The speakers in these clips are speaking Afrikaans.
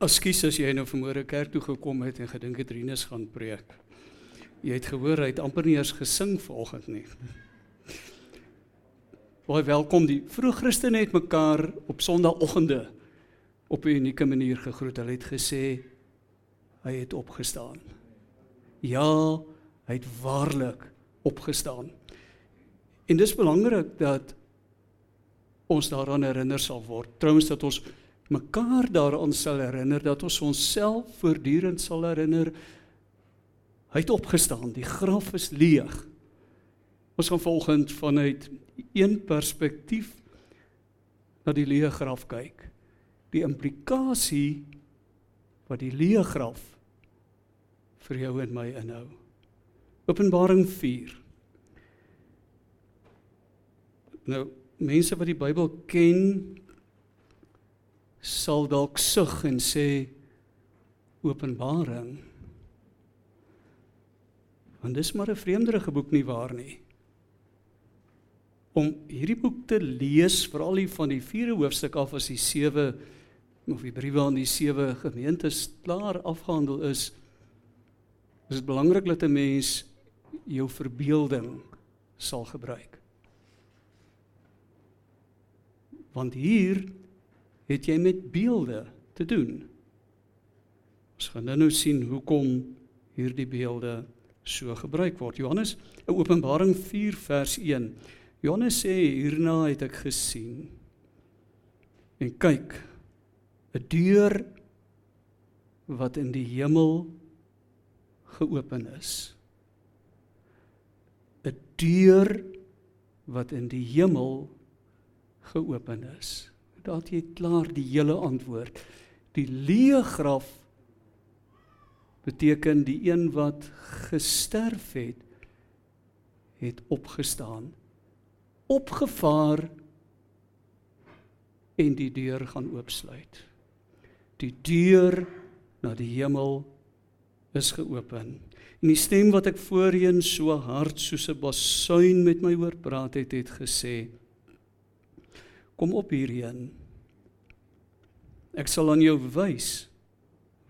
Ekskuus as jy nou vanmôre kerk toe gekom het en gedink het Rinus gaan preek. Jy het gehoor hy het amper nie eens gesing vanoggend nie. Baie welkom die vroeg Christene het mekaar op Sondagoggende op 'n unieke manier gegroet. Hulle het gesê hy het opgestaan. Ja, hy het waarlik opgestaan. En dis belangrik dat ons daaraan herinner sal word. Trouwens dat ons mekaar daaraan sal herinner dat ons onsself voortdurend sal herinner hy het opgestaan die graf is leeg. Ons gaan volgens vanuit een perspektief na die leë graf kyk. Die implikasie wat die leë graf vir jou en my inhou. Openbaring 4 Nou mense wat die Bybel ken sal dalk sug en sê Openbaring. Want dis maar 'n vreemderige boek nie waar nie. Om hierdie boek te lees, veral die van die 4de hoofstuk af as die 7 of die briewe aan die 7 gemeentes klaar afgehandel is, is dit belangrik dat 'n mens jou verbeelding sal gebruik. Want hier het jy met beelde te doen. Ons gaan nou nou sien hoekom hierdie beelde so gebruik word. Johannes, in Openbaring 4 vers 1. Johannes sê hierna het ek gesien en kyk 'n deur wat in die hemel geopen is. 'n deur wat in die hemel geopen is. Daar het jy klaar die hele antwoord. Die leë graf beteken die een wat gesterf het het opgestaan opgevaar en die deur gaan oopsluit. Die deur na die hemel is geopen. En die stem wat ek voorheen so hard soos 'n basuin met my hoor praat het, het gesê: Kom op hierheen. Ek sal aan jou wys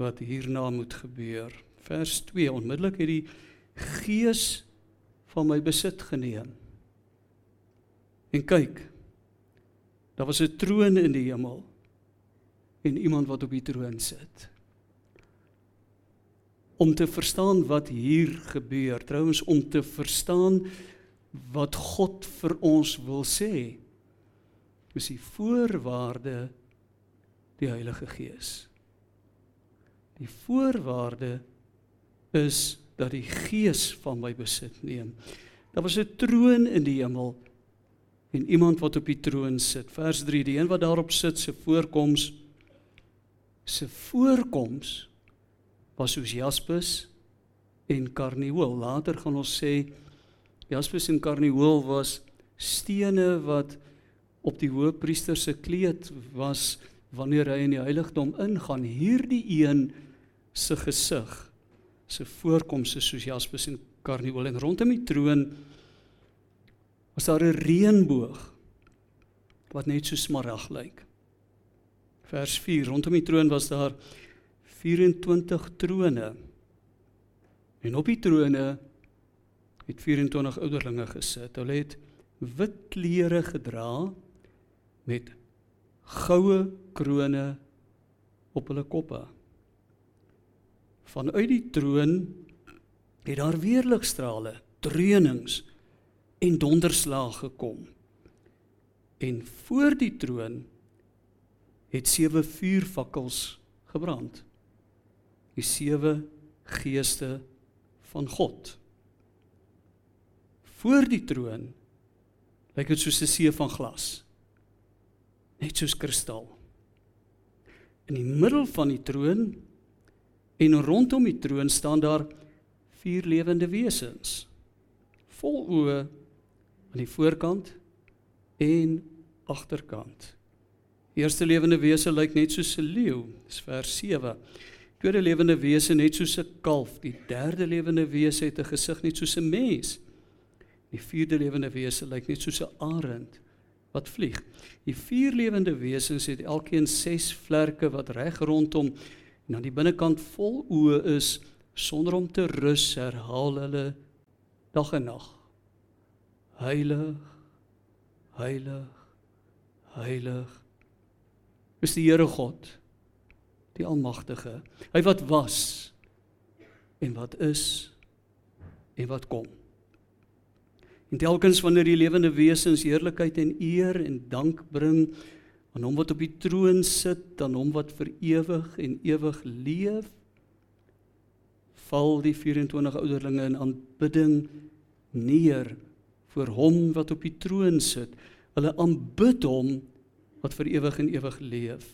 wat hierna moet gebeur. Vers 2 onmiddellik het die gees van my besit geneem. En kyk. Daar was 'n troon in die hemel en iemand wat op die troon sit. Om te verstaan wat hier gebeur, trouens om te verstaan wat God vir ons wil sê is die voorwaarde die Heilige Gees. Die voorwaarde is dat die Gees van my besit neem. Daar was 'n troon in die hemel en iemand wat op die troon sit. Vers 3: Die een wat daarop sit se voorkoms se voorkoms was soos jaspis en karnieul. Later gaan ons sê jaspis en karnieul was stene wat op die hoëpriester se kleed was wanneer hy in die heiligdom ingaan hierdie een se gesig se voorkomste soos jaspis en karnieul en rondom die troon was daar 'n reënboog wat net so smarag lyk. Vers 4 rondom die troon was daar 24 trone. En op die trone het 24 ouderlinge gesit. Hulle het wit klere gedra met goue krone op hulle koppe. Vanuit die troon het daar weer ligstrale, dreunings en donderslae gekom. En voor die troon het sewe vuurvakkels gebrand. Die sewe geeste van God. Voor die troon lyk dit soos 'n see van glas net soos kristal. In die middel van die troon en rondom die troon staan daar vier lewende wesens vol oë aan die voorkant en agterkant. Die eerste lewende wese lyk net soos 'n leeu, dis vers 7. Tweede lewende wese net soos 'n kalf. Die derde lewende wese het 'n gesig net soos 'n mens. Die vierde lewende wese lyk net soos 'n arend wat vlieg. Die vier lewende wesens het elkeen 6 vlerke wat reg rondom en aan die binnekant vol oë is sonder om te rus herhaal hulle dag en nag. Heilig, heilig, heilig. Is die Here God, die almagtige. Hy wat was en wat is en wat kom. En telkens wanneer die lewende wesens heerlikheid en eer en dank bring aan hom wat op die troon sit, aan hom wat vir ewig en ewig leef, val die 24 ouderlinge in aanbidding neer voor hom wat op die troon sit. Hulle aanbid hom wat vir ewig en ewig leef.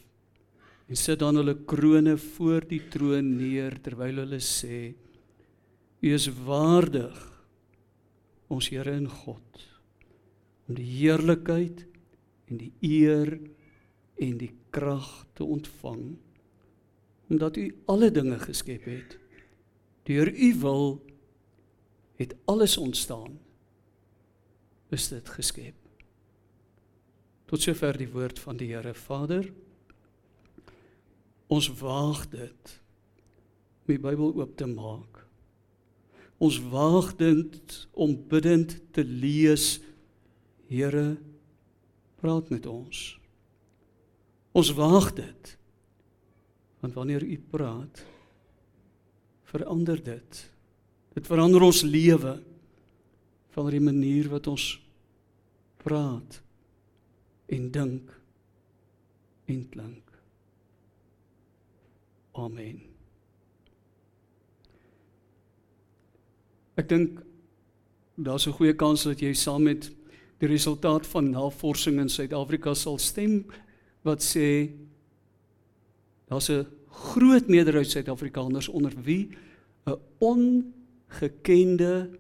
En sit dan hulle krones voor die troon neer terwyl hulle sê: U is waardig ons Here en God. Om die heerlikheid en die eer en die krag te ontvang omdat u alle dinge geskep het. Deur u wil het alles ontstaan. Is dit geskep. Tot sover die woord van die Here Vader. Ons waag dit om die Bybel oop te maak ons waag dit om bidtend te lees Here praat met ons. Ons waag dit want wanneer u praat verander dit. Dit verander ons lewe van die manier wat ons praat en dink en klink. Amen Ek dink daar's 'n goeie kans dat jy saam met die resultaat van navorsing in Suid-Afrika sal stem wat sê daar's 'n groot meerderheid Suid-Afrikaners onder wie 'n ongekende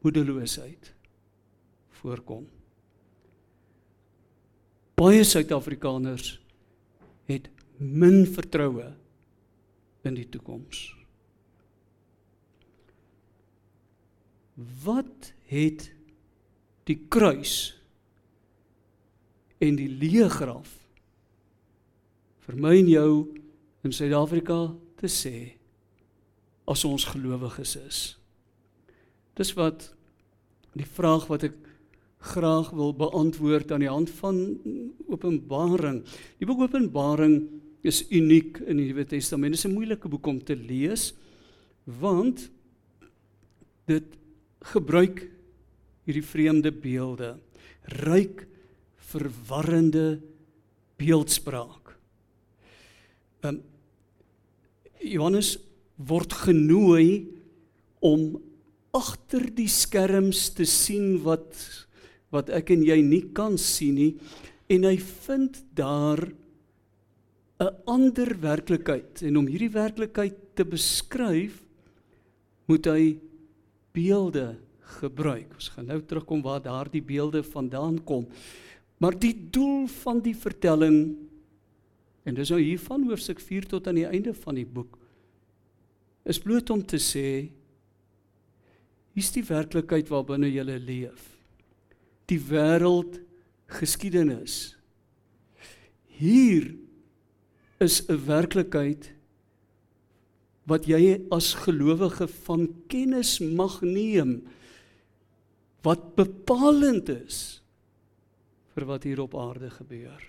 moedeloosheid voorkom. Baie Suid-Afrikaners het min vertroue in die toekoms. Wat het die kruis en die leë graf vir my en jou in Suid-Afrika te sê as ons gelowiges is? Dis wat die vraag wat ek graag wil beantwoord aan die hand van Openbaring. Die boek Openbaring is uniek in die Nuwe Testament. Dit is 'n moeilike boek om te lees want dit gebruik hierdie vreemde beelde ryk verwarrende beeldspraak. Um Johannes word genooi om agter die skerms te sien wat wat ek en jy nie kan sien nie en hy vind daar 'n ander werklikheid en om hierdie werklikheid te beskryf moet hy beelde gebruik. Ons gaan nou terugkom waar daardie beelde vandaan kom. Maar die doel van die vertelling en dis nou hier van hoofstuk 4 tot aan die einde van die boek is bloot om te sê hier's die werklikheid waarbinne jy leef. Die wêreld geskiedenis. Hier is 'n werklikheid wat jy as gelowige van kennis mag neem wat bepalend is vir wat hier op aarde gebeur.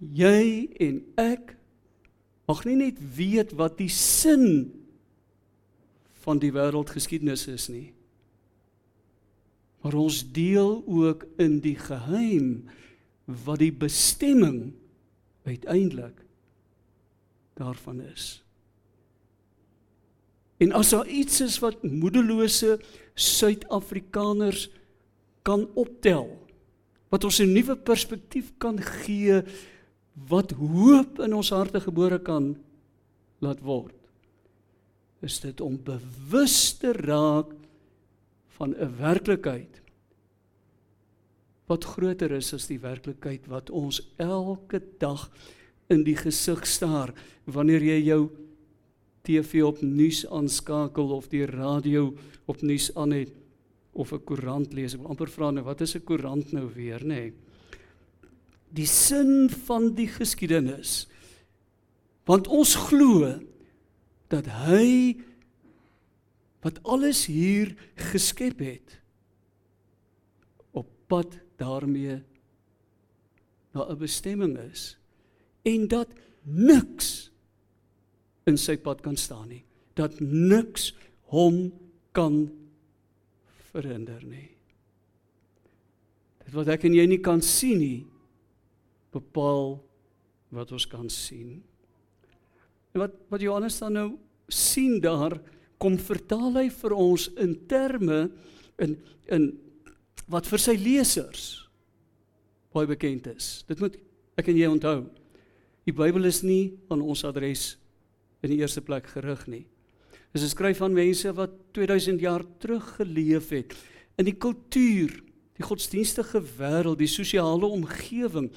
Jy en ek mag nie net weet wat die sin van die wêreldgeskiedenis is nie. Maar ons deel ook in die geheim wat die bestemming uiteindelik daarvan is. En as daar iets is wat moedelose Suid-Afrikaners kan optel, wat ons 'n nuwe perspektief kan gee, wat hoop in ons harte gebore kan laat word, is dit om bewus te raak van 'n werklikheid wat groter is as die werklikheid wat ons elke dag in die gesig staar wanneer jy jou TV op nuus aanskakel of die radio op nuus aan het of 'n koerant lees. Ek wil amper vra nou wat is 'n koerant nou weer, nê? Nee? Die sin van die geskiedenis. Want ons glo dat hy wat alles hier geskep het op pad daarmee na 'n bestemming is en dat niks in sy pad kan staan nie dat niks hom kan verhinder nie dit wat ek en jy nie kan sien nie bepaal wat ons kan sien en wat wat Johannes dan nou sien daar kom vertaal hy vir ons in terme in in wat vir sy lesers baie bekend is. Dit moet ek en jy onthou. Die Bybel is nie aan ons adres in die eerste plek gerig nie. Dit is geskryf aan mense wat 2000 jaar terug geleef het in die kultuur, die godsdienstige wêreld, die sosiale omgewing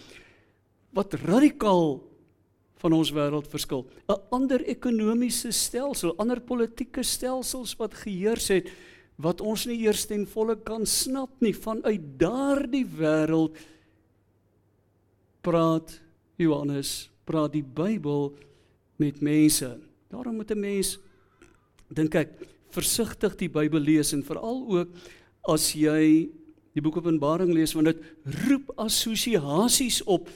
wat radikaal van ons wêreld verskil. 'n Ander ekonomiese stelsel, ander politieke stelsels wat geheers het wat ons nie eers ten volle kan snap nie vanuit daardie wêreld praat Johannes, praat die Bybel met mense. Daarom moet 'n mens dink ek versigtig die Bybel lees en veral ook as jy die boek Openbaring lees want dit roep assosiasies op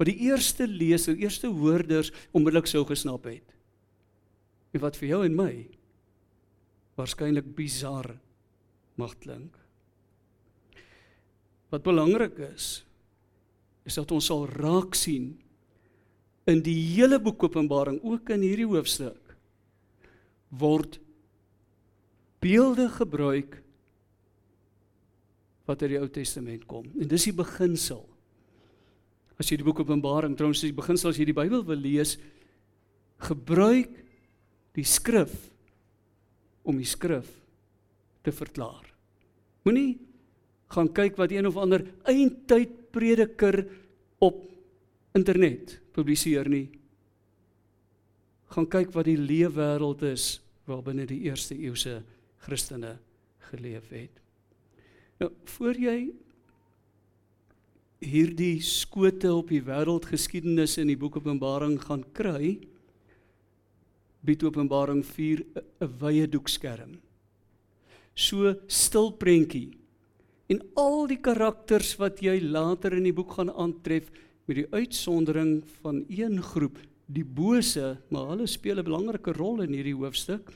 wat die eerste leser, eerste hoorders onmiddellik sou gesnap het. En wat vir jou en my waarskynlik bizar mag klink. Wat belangrik is is dat ons sal raak sien in die hele boek Openbaring, ook in hierdie hoofstuk word beelde gebruik wat uit die Ou Testament kom. En dis die beginsel as jy die boek Openbaring trouens jy beginsel as jy die Bybel wil lees, gebruik die skrif om die skrif te verklaar. Moenie gaan kyk wat een of ander eindtyd prediker op internet publiseer nie. Gaan kyk wat die leefwêreld is waarbinne die eerste eeuse Christene geleef het. Nou, voor jy hierdie skote op die wêreldgeskiedenis in die boek Openbaring gaan kry, bied Openbaring 4 'n wye doekskerm. So stil prentjie. En al die karakters wat jy later in die boek gaan aantref met die uitsondering van een groep, die bose, maar hulle speel 'n belangrike rol in hierdie hoofstuk,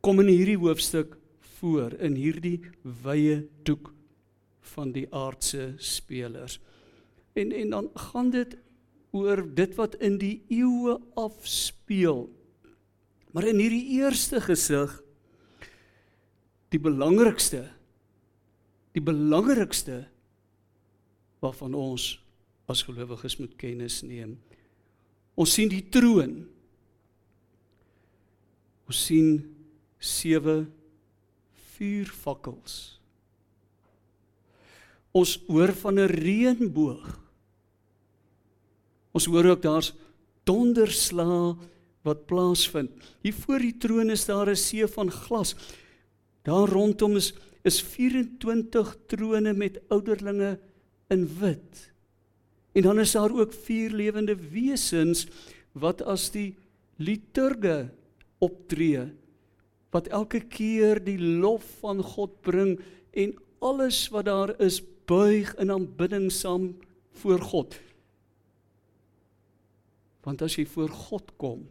kom in hierdie hoofstuk voor in hierdie wye doek van die aardse spelers. En en dan gaan dit oor dit wat in die eeue afspeel. Maar in hierdie eerste gesig die belangrikste die belangrikste waarvan ons as gelowiges moet kennis neem. Ons sien die troon. Ons sien sewe vuurvakkels Ons hoor van 'n reënboog. Ons hoor ook daar's donderslae wat plaasvind. Hier voor die troon is daar 'n see van glas. Daar rondom is is 24 trone met ouderlinge in wit. En dan is daar ook vier lewende wesens wat as die liturge optree wat elke keer die lof van God bring en alles wat daar is buig in aanbidding saam voor God. Want as jy voor God kom,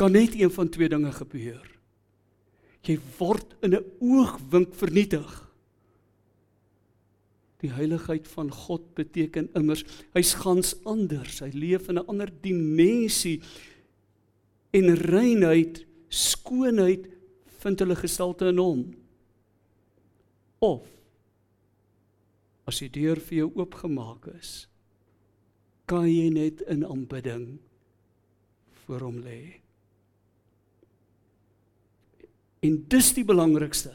kan net een van twee dinge gebeur. Jy word in 'n oogwink vernietig. Die heiligheid van God beteken immers hy's gans anders. Hy leef in 'n ander dimensie. En reinheid, skoonheid vind hulle gestalte in hom. Of as die deur vir jou oopgemaak is, kan jy net in aanbidding voor hom lê. En dis die belangrikste.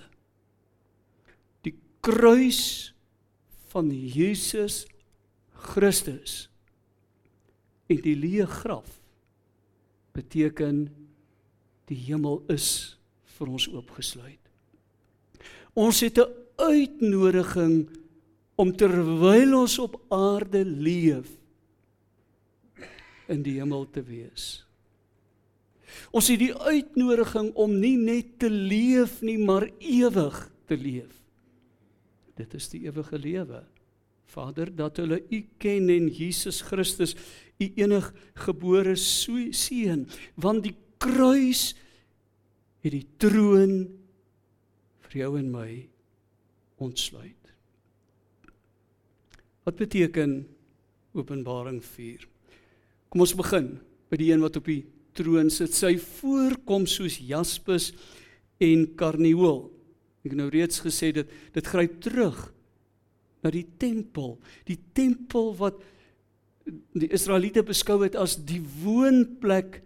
Die kruis van Jesus Christus en die leë graf beteken die hemel is vir ons oopgesluit. Ons het 'n uitnodiging om terwyl ons op aarde leef in die hemel te wees. Ons het die uitnodiging om nie net te leef nie, maar ewig te leef. Dit is die ewige lewe. Vader, dat hulle U ken en Jesus Christus, U enig gebore seun, want die kruis het die troon vir jou en my ontsluit. Wat beteken Openbaring 4? Kom ons begin by die een wat op die troon sit. Sy voorkom soos jaspis en karnieul. Ek het nou reeds gesê dit dit gryp terug na die tempel, die tempel wat die Israeliete beskou het as die woonplek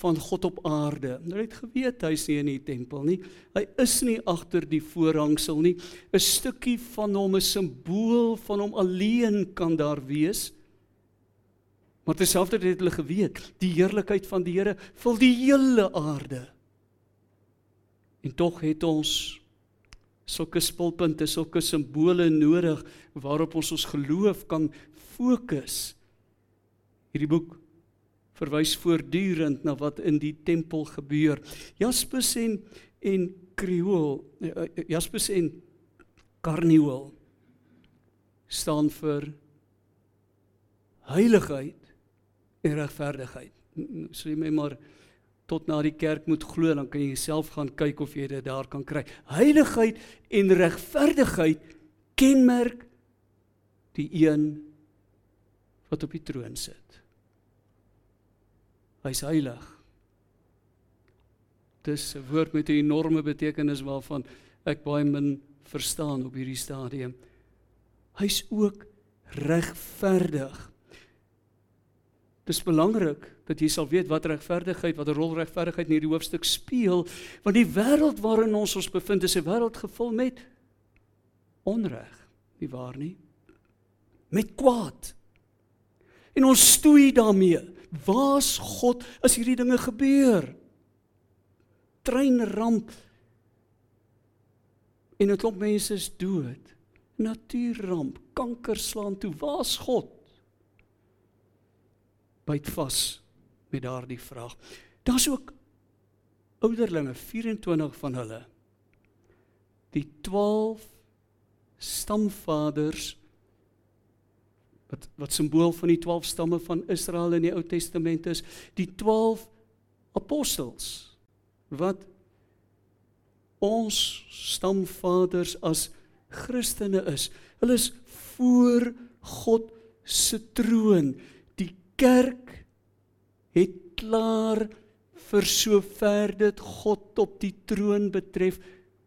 van God op aarde. Hulle het geweet hy's nie in die tempel nie. Hy is nie agter die voorhangsel nie. 'n Stukkie van hom, 'n simbool van hom alleen kan daar wees. Maar terselfdertyd het hulle geweet, die heerlikheid van die Here vul die hele aarde. En tog het ons sulke spulpunte, sulke simbole nodig waarop ons ons geloof kan fokus. Hierdie boek verwys voortdurend na wat in die tempel gebeur. Jaspis en en kriool, eh, eh, Jaspis en karnieul staan vir heiligheid en regverdigheid. So jy my maar tot na die kerk moet glo dan kan jy self gaan kyk of jy dit daar kan kry. Heiligheid en regverdigheid kenmerk die een wat op die troon sit. Hy's heilig. Dis 'n woord met 'n enorme betekenis waarvan ek baie min verstaan op hierdie stadium. Hy's ook regverdig. Dis belangrik dat jy sal weet wat regverdigheid, wat 'n rol regverdigheid in hierdie hoofstuk speel, want die wêreld waarin ons ons bevind is 'n wêreld gevul met onreg, nie waar nie? Met kwaad. En ons stoei daarmee. Waar's God as hierdie dinge gebeur? Treinramp. En 'n klomp mense is dood. Natuurramp, kanker slaan toe. Waar's God? byt vas met daardie vraag. Daar's ook ouderlinge, 24 van hulle. Die 12 stamvaders wat wat simbool van die 12 stamme van Israel in die Ou Testament is, die 12 apostels wat ons stamvaders as Christene is. Hulle is voor God se troon kerk het klaar vir sover dit God op die troon betref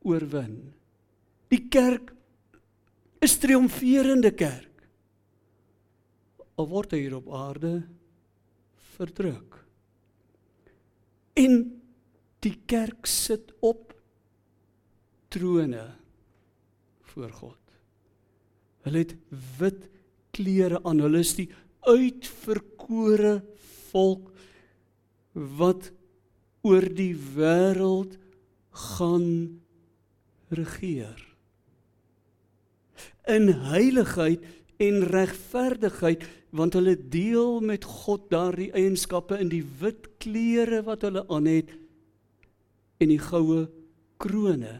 oorwin. Die kerk is triomferende kerk. Al word hy hier op aarde verdruk. En die kerk sit op trone voor God. Hulle het wit klere aan. Hulle is die uitverkore volk wat oor die wêreld gaan regeer. In heiligheid en regverdigheid want hulle deel met God daardie eienskappe in die wit klere wat hulle aan het en die goue krone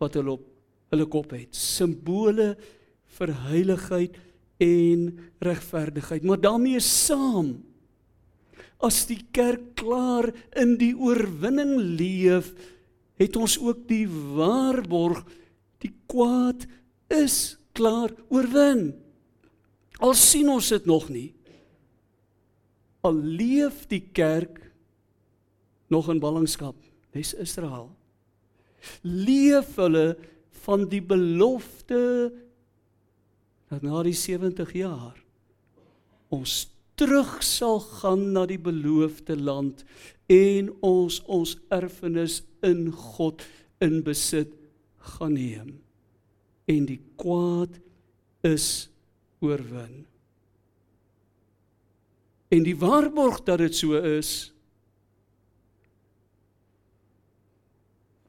wat hulle op hulle kop het simbole vir heiligheid en regverdigheid. Maar daarmee saam as die kerk klaar in die oorwinning leef, het ons ook die waarborg die kwaad is klaar oorwin. Al sien ons dit nog nie. Al leef die kerk nog in ballingskap, dis Israel. Leef hulle van die belofte dat na die 70 jaar ons terug sal gaan na die beloofde land en ons ons erfenis in God in besit gaan neem en die kwaad is oorwin. En die waarborg dat dit so is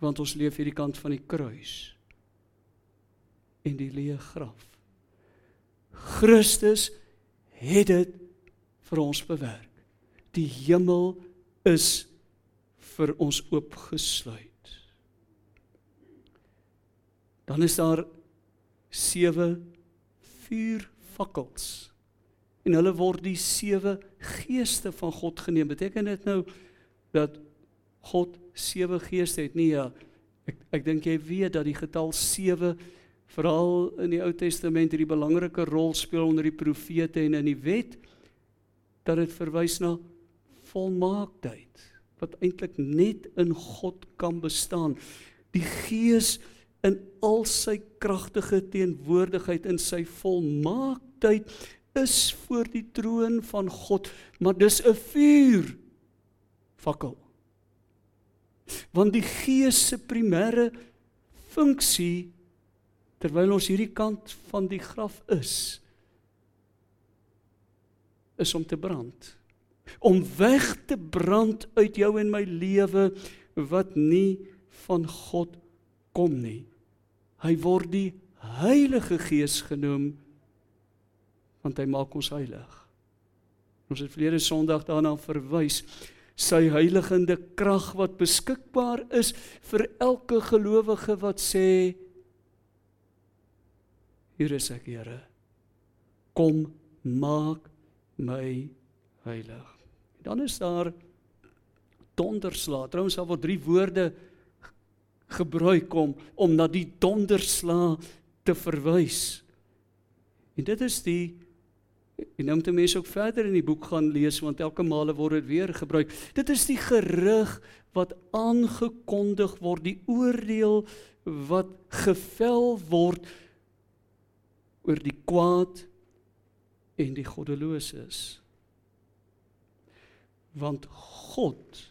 want ons leef hierdie kant van die kruis. en die leë graf. Christus het dit vir ons bewerk. Die hemel is vir ons oopgesluit. Dan is daar sewe vuurvakkels. En hulle word die sewe geeste van God geneem. Beteken dit nou dat God sewe geeste het? Nee, ja. Ek ek dink jy weet dat die getal 7 veral in die Ou Testament hierdie belangrike rol speel onder die profete en in die wet dat dit verwys na volmaaktheid wat eintlik net in God kan bestaan. Die Gees in al sy kragtige teenwoordigheid in sy volmaaktheid is voor die troon van God, maar dis 'n vuur fakkel. Want die Gees se primêre funksie terwyl ons hierdie kant van die graf is is om te brand. Om weg te brand uit jou en my lewe wat nie van God kom nie. Hy word die Heilige Gees genoem want hy maak ons heilig. Ons het verlede Sondag daarna verwys sy heiligende krag wat beskikbaar is vir elke gelowige wat sê Hier is ek, Here. Kom maak my heilig. Dan is daar donderslag. Trouens daar word drie woorde gebruik om om na die donderslag te verwys. En dit is die en nou moet mense ook verder in die boek gaan lees want elke male word dit weer gebruik. Dit is die gerig wat aangekondig word, die oordeel wat gevel word oor die kwaad en die goddeloses. Want God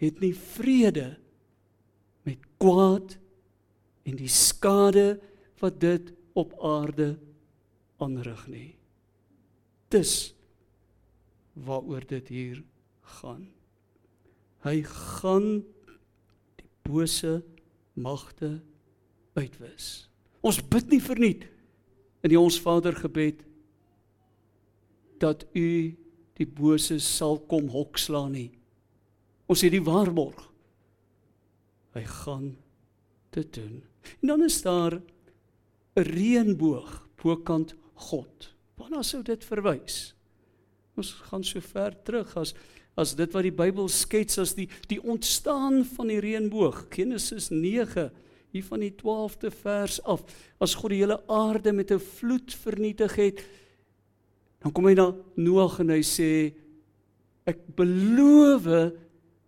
het nie vrede met kwaad en die skade wat dit op aarde aanrig nie. Dis waaroor dit hier gaan. Hy gaan die bose magte uitwis. Ons bid nie verniet in die ons Vader gebed dat u die bose sal kom hokslaan nie. Ons het die waarborg. Hy gaan dit doen. En dan is daar 'n reënboog bokant God. Waarna sou dit verwys? Ons gaan so ver terug as as dit wat die Bybel skets as die die ontstaan van die reënboog. Genesis 9 hier van die 12de vers af. As God die hele aarde met 'n vloed vernietig het, dan kom hy na Noag en hy sê ek beloof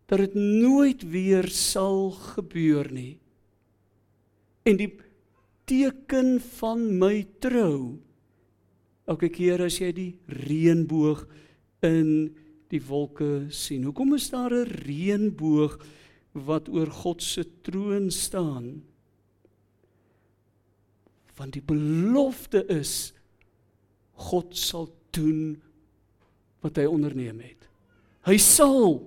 dat dit nooit weer sal gebeur nie. En die teken van my trou elke keer as jy die reënboog in die wolke sien. Hoekom is daar 'n reënboog wat oor God se troon staan? want die belofte is God sal doen wat hy onderneem het. Hy sal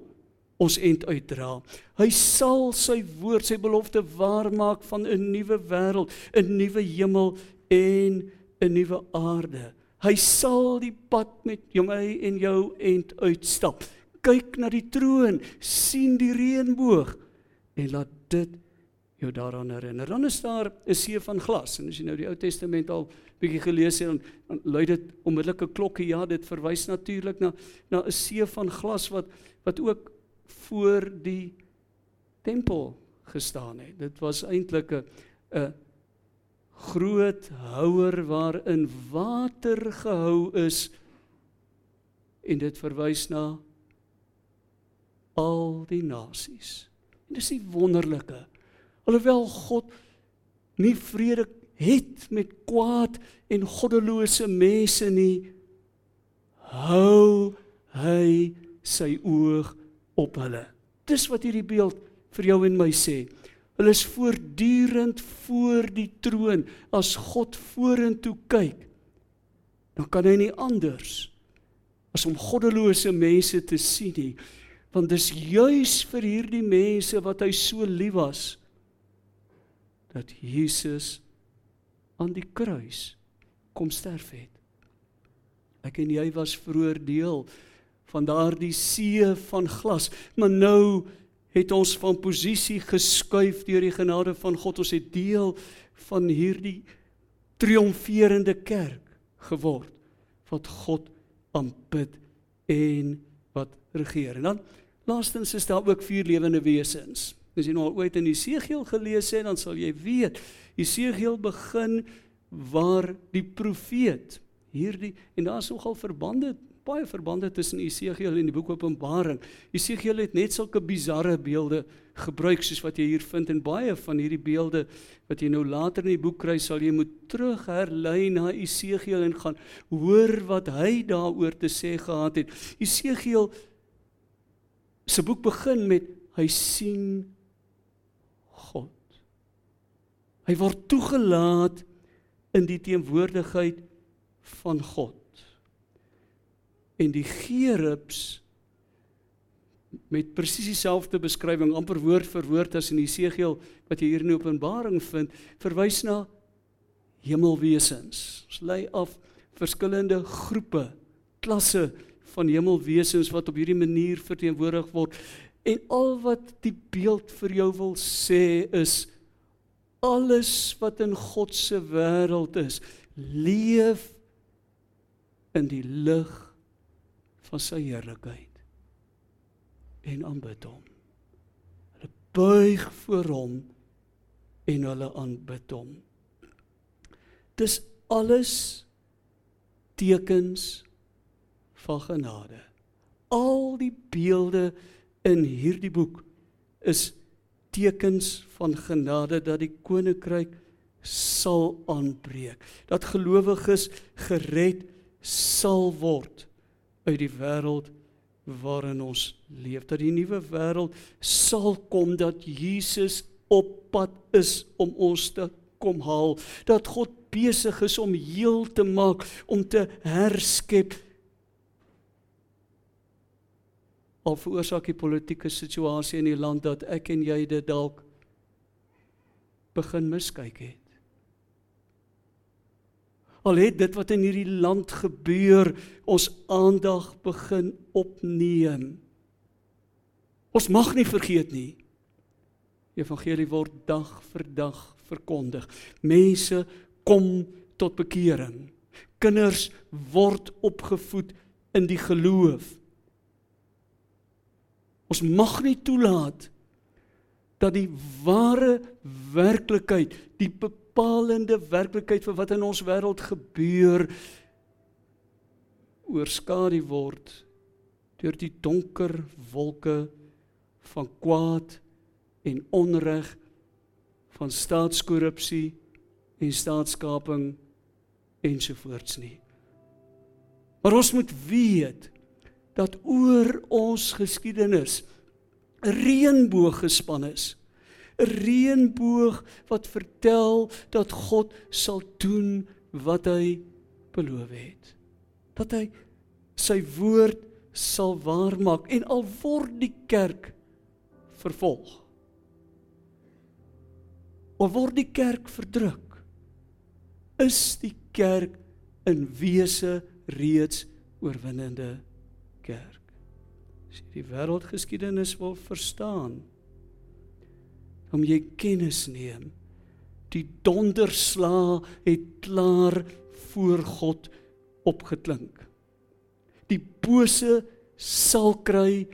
ons end uitdra. Hy sal sy woord, sy belofte waarmaak van 'n nuwe wêreld, 'n nuwe hemel en 'n nuwe aarde. Hy sal die pad met jou en jou end uitstap. Kyk na die troon, sien die reënboog en laat dit jou daaraan herinner. Dan is daar 'n see van glas en as jy nou die Ou Testament al bietjie gelees het dan, dan lui dit onmiddellik 'n klokkie. Ja, dit verwys natuurlik na na 'n see van glas wat wat ook voor die tempel gestaan het. Dit was eintlik 'n 'n groot houer waarin water gehou is en dit verwys na al die nasies. En dis die wonderlike Alhoewel God nie vrede het met kwaad en goddelose mense nie, hou hy sy oog op hulle. Dis wat hierdie beeld vir jou en my sê. Hulle is voortdurend voor die troon as God vorentoe kyk. Dan kan hy nie anders as om goddelose mense te sien nie, want dis juis vir hierdie mense wat hy so lief was dat Jesus aan die kruis kom sterf het. Ek en jy was vroeër deel van daardie see van glas, maar nou het ons van posisie geskuif deur die genade van God. Ons het deel van hierdie triomferende kerk geword wat God aanbid en wat regeer. En dan laastens is daar ook vier lewende wesens. As jy nou al ooit in Jesegiel gelees het, dan sal jy weet, Jesegiel begin waar die profeet hierdie en daar's nogal verbande baie verbande tussen Esegiel en die boek Openbaring. Esegiel het net sulke bizarre beelde gebruik soos wat jy hier vind en baie van hierdie beelde wat jy nou later in die boek kry, sal jy moet terug herlei na Esegiel en gaan hoor wat hy daaroor te sê gehad het. Esegiel se boek begin met hy sien God. Hy word toegelaat in die teenwoordigheid van God. En die gerubs met presies dieselfde beskrywing amper woord vir woord as in Jesegiel wat jy hier in Openbaring vind, verwys na hemelwesens. Ons lei af verskillende groepe, klasse van hemelwesens wat op hierdie manier verteenwoordig word. En al wat die beeld vir jou wil sê is alles wat in God se wêreld is, leef in die lig van sy heerlikheid en aanbid hom. Hulle buig voor hom en hulle aanbid hom. Dis alles tekens van genade. Al die beelde in hierdie boek is tekens van genade dat die koninkryk sal aanbreek. Dat gelowiges gered sal word uit die wêreld waarin ons leef. Dat die nuwe wêreld sal kom dat Jesus op pad is om ons te kom haal. Dat God besig is om heel te maak, om te herskep. Al veroorsaak die politieke situasie in die land dat ek en jy dit dalk begin miskyk het al het dit wat in hierdie land gebeur ons aandag begin opneem. Ons mag nie vergeet nie. Evangelie word dag vir dag verkondig. Mense kom tot bekering. Kinders word opgevoed in die geloof. Ons mag nie toelaat dat die ware werklikheid, die bepalende werklikheid vir wat in ons wêreld gebeur oorskadu word deur die donker wolke van kwaad en onreg van staatskorrupsie en staatskaping ensovoorts nie. Maar ons moet weet dat oor ons geskiedenis 'n reënboog gespan is. 'n reënboog wat vertel dat God sal doen wat hy beloof het. Dat hy sy woord sal waarmaak en al word die kerk vervolg. Al word die kerk verdruk, is die kerk in wese reeds oorwinnende kerk. As jy die wêreldgeskiedenis wil verstaan, om jy kennis neem. Die donderslaa het klaar voor God opgeklink. Die bose sal kry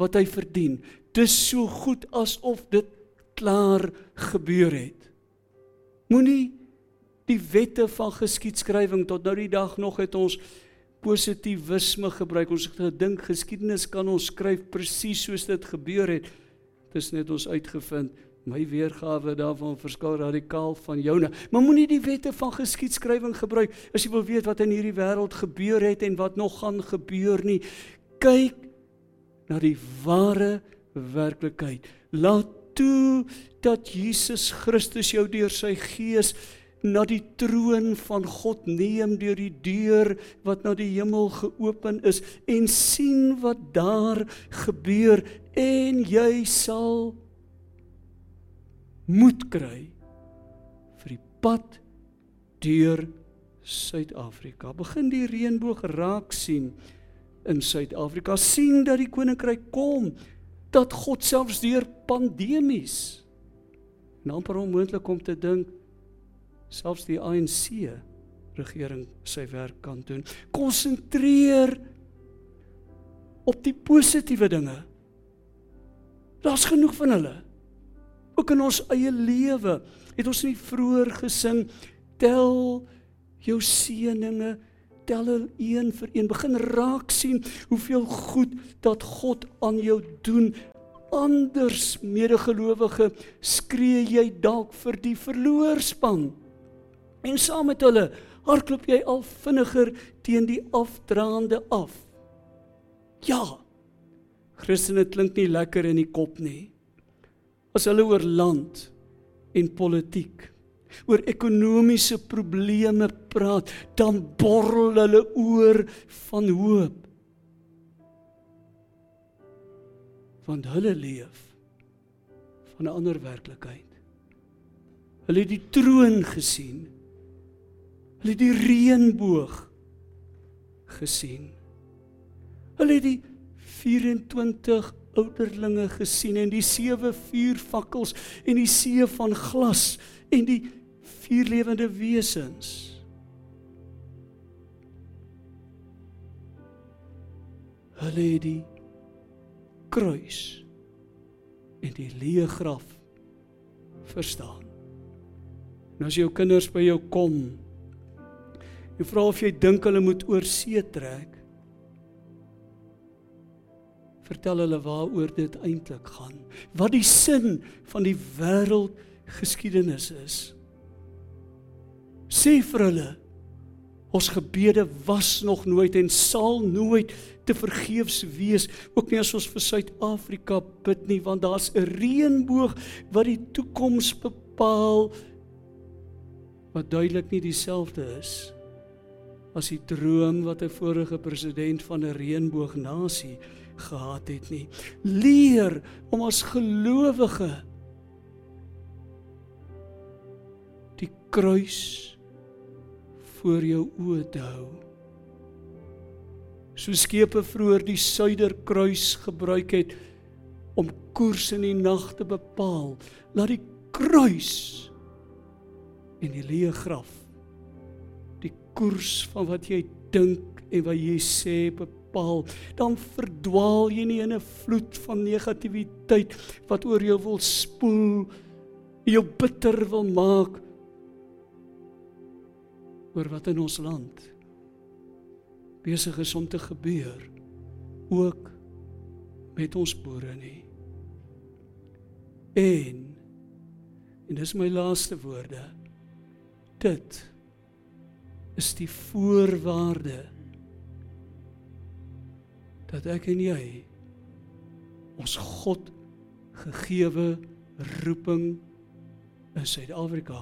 wat hy verdien. Dis so goed asof dit klaar gebeur het. Moenie die wette van geskiedskrywing tot nou die dag nog het ons positivisme gebruik. Ons het gedink geskiedenis kan ons skryf presies soos dit gebeur het. Dit is net ons uitgevind my weergawe daarvan verskil radikaal van joune. Maar moenie die wette van geskiedskrywing gebruik as jy wil weet wat in hierdie wêreld gebeur het en wat nog gaan gebeur nie. Kyk na die ware werklikheid. Laat toe dat Jesus Christus jou deur sy gees na die troon van God neem deur die deur wat na die hemel geopen is en sien wat daar gebeur en jy sal moed kry vir die pad deur Suid-Afrika. Begin die reënboog raak sien in Suid-Afrika. sien dat die koninkryk kom, dat God selfs deur pandemies nou amper onmoontlik om te dink selfs die ANC regering sy werk kan doen. Konsentreer op die positiewe dinge. Daar's genoeg van hulle. Ook in ons eie lewe het ons nie vroeër gesing tel jou seëninge tel hulle een vir een begin raak sien hoeveel goed dat God aan jou doen anders medegelowige skree jy dalk vir die verloorspan en saam met hulle hardloop jy al vinniger teen die afdraande af ja Christene klink nie lekker in die kop nie. As hulle oor land en politiek, oor ekonomiese probleme praat, dan borrel hulle oor van hoop. Want hulle leef van 'n ander werklikheid. Hulle het die troon gesien. Hulle het die reënboog gesien. Hulle het die 24 ouderlinge gesien en die sewe vuurvakkels en die see van glas en die vier lewende wesens. Hulle het die kruis en die leë graf verstaan. Nou as jou kinders by jou kom, jy vra of jy dink hulle moet oor see trek, vertel hulle waaroor dit eintlik gaan. Wat die sin van die wêreld geskiedenis is. Sê vir hulle ons gebede was nog nooit en sal nooit te vergeefs wees ook nie as ons vir Suid-Afrika bid nie want daar's 'n reënboog wat die toekoms bepaal wat duidelik nie dieselfde is as die droom wat 'n vorige president van 'n reënboognasie gehad het nie. Leer om as gelowige die kruis voor jou oë te hou. So skepe vroeër die suiderkruis gebruik het om koers in die nag te bepaal, laat die kruis en die leë graf koers van wat jy dink en wat jy sê bepaal dan verdwaal jy nie in 'n vloed van negativiteit wat oor jou wil spoel, jou bitter wil maak oor wat in ons land besig is om te gebeur ook met ons boere nie. En en dis my laaste woorde. Dit is die voorwaarde dat ek en jy ons God gegeewe roeping in Suid-Afrika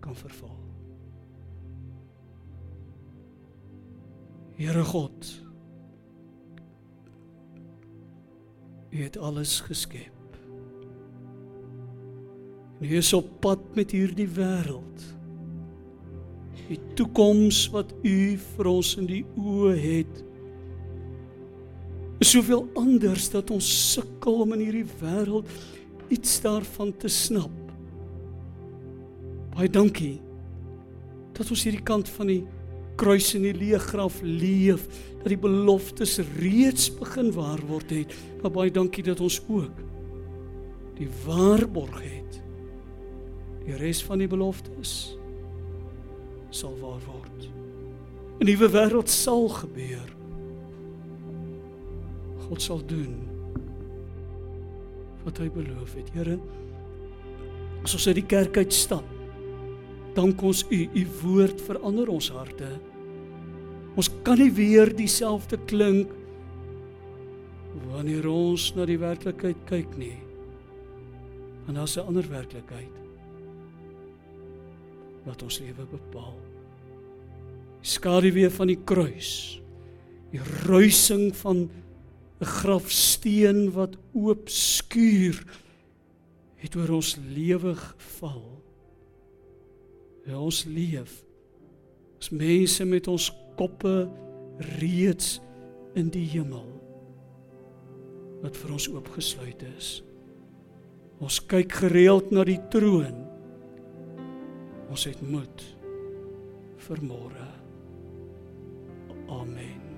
kan vervul. Here God, U het alles geskep. En U is op pad met hierdie wêreld. Die toekoms wat U vir ons in die oë het, is soveel anders dat ons sukkel om in hierdie wêreld iets daarvan te snap. Baie dankie dat ons hierdie kant van die kruis en die leë graf leef, dat die beloftes reeds begin waar word het. Maar baie dankie dat ons ook die waarborg het. Die res van die beloftes sal waar word. 'n Nuwe wêreld sal gebeur. God sal doen wat hy beloof het. Here, as ons uit die kerk uit stap, dank ons U, U woord verander ons harte. Ons kan nie weer dieselfde klink wanneer ons na die werklikheid kyk nie. Want daar's 'n ander werklikheid wat ons lewe bepaal. Skaduwee van die kruis. Die ruising van 'n grafsteen wat oop skuur het oor ons lewe geval. Ja, ons leef as mense met ons koppe reeds in die hemel wat vir ons oopgesluit is. Ons kyk gereeld na die troon. Ons het moed vir môre. Amen.